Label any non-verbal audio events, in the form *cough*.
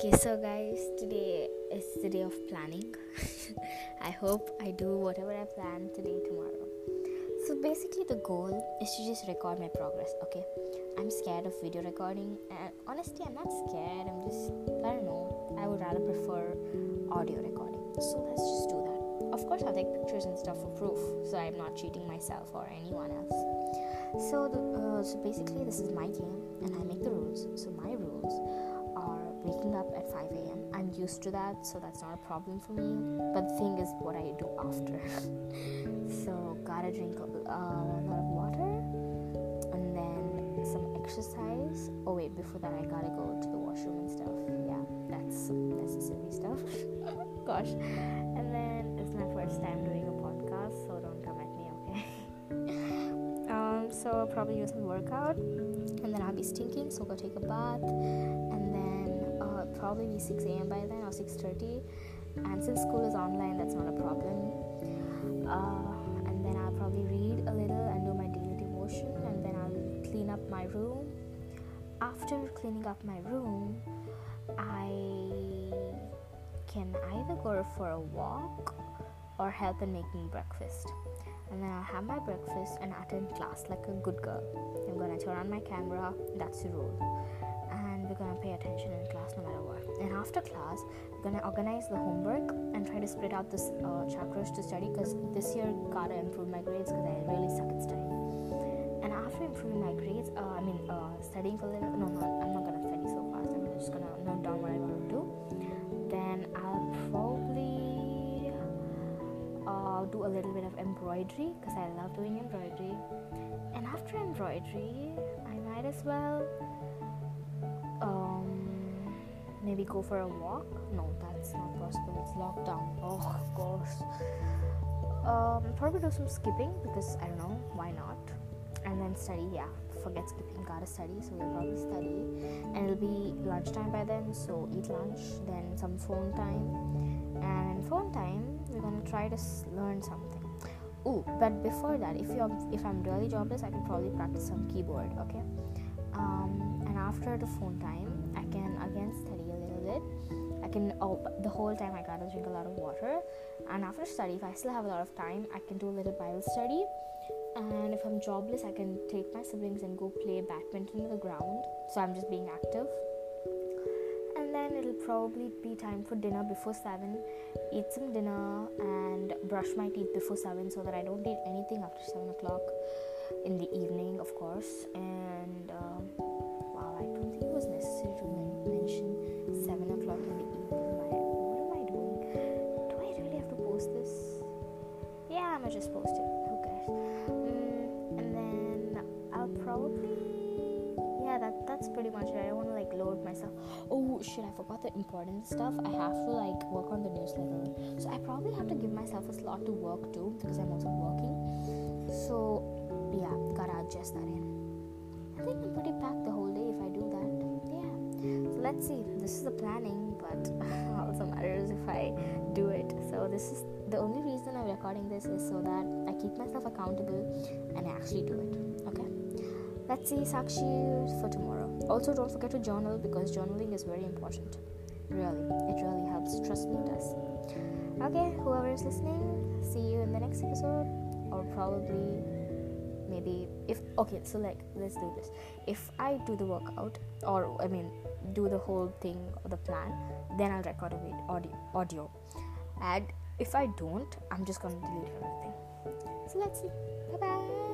Okay, so guys, today is the day of planning. *laughs* I hope I do whatever I plan today, tomorrow. So, basically, the goal is to just record my progress, okay? I'm scared of video recording, and honestly, I'm not scared. I'm just, I don't know, I would rather prefer audio recording. So, let's just do that. Of course, I'll take pictures and stuff for proof, so I'm not cheating myself or anyone else. So, the, uh, so basically, this is my game, and I make the rules. So, my rules are waking up at 5 a.m. I'm used to that, so that's not a problem for me. But the thing is, what I do after. *laughs* so, gotta drink a, uh, a lot of water and then some exercise. Oh, wait, before that, I gotta go to the washroom and stuff. Yeah, that's necessary stuff. *laughs* Gosh. And then it's my first time doing a podcast, so don't come at me, okay? *laughs* um, so, I'll probably do some workout and then I'll be stinking, so go take a bath probably be 6 a.m. by then or 6:30. And since school is online, that's not a problem. Uh, and then I'll probably read a little and do my daily devotion, and then I'll clean up my room. After cleaning up my room, I can either go for a walk or help in making breakfast. And then I'll have my breakfast and attend class like a good girl. I'm gonna turn on my camera, that's the rule. Gonna pay attention in class no matter what. And after class, we're gonna organize the homework and try to split out this uh, chapters to study because this year gotta improve my grades because I really suck at studying. And after improving my grades, uh, I mean, uh, studying for a little, no, no, I'm not gonna study so fast. I'm just gonna note down what I want to do. Then I'll probably uh, do a little bit of embroidery because I love doing embroidery. And after embroidery, I might as well maybe go for a walk. No, that's not possible. It's lockdown. Oh, course. Um, probably do some skipping because I don't know why not. And then study. Yeah, forget skipping. Gotta study. So we'll probably study. And it'll be lunchtime by then. So eat lunch. Then some phone time. And phone time, we're gonna try to learn something. Oh, but before that, if you're if I'm really jobless, I can probably practice some keyboard. Okay. Um, and after the phone time, I can again study a little bit. I can oh, the whole time I gotta drink a lot of water. And after study, if I still have a lot of time, I can do a little Bible study. And if I'm jobless, I can take my siblings and go play badminton in the ground. So I'm just being active. And then it'll probably be time for dinner before 7. Eat some dinner and brush my teeth before 7 so that I don't eat anything after 7 o'clock in the evening, of course. And um, I don't think it was necessary to mention 7 o'clock in the evening. Why, what am I doing? Do I really have to post this? Yeah, I'm gonna just post it. Who cares? Mm, and then I'll probably yeah, that that's pretty much it. I don't want to like load myself. Oh shit, I forgot the important stuff. I have to like work on the newsletter, so I probably have to give myself a slot to work too because I'm also working. So yeah, gotta adjust that in. I think I'm pretty packed the whole let's see. This is the planning, but *laughs* also matters if I do it. So this is the only reason I'm recording this is so that I keep myself accountable and I actually do it. Okay. Let's see Sakshi for tomorrow. Also, don't forget to journal because journaling is very important. Really, it really helps. Trust me, it does. Okay, whoever is listening, see you in the next episode, or probably maybe if okay. So like, let's do this. If I do the workout, or I mean, do the whole thing the plan, then I'll record a audio. Audio, and if I don't, I'm just gonna delete everything. So let's see. Bye bye.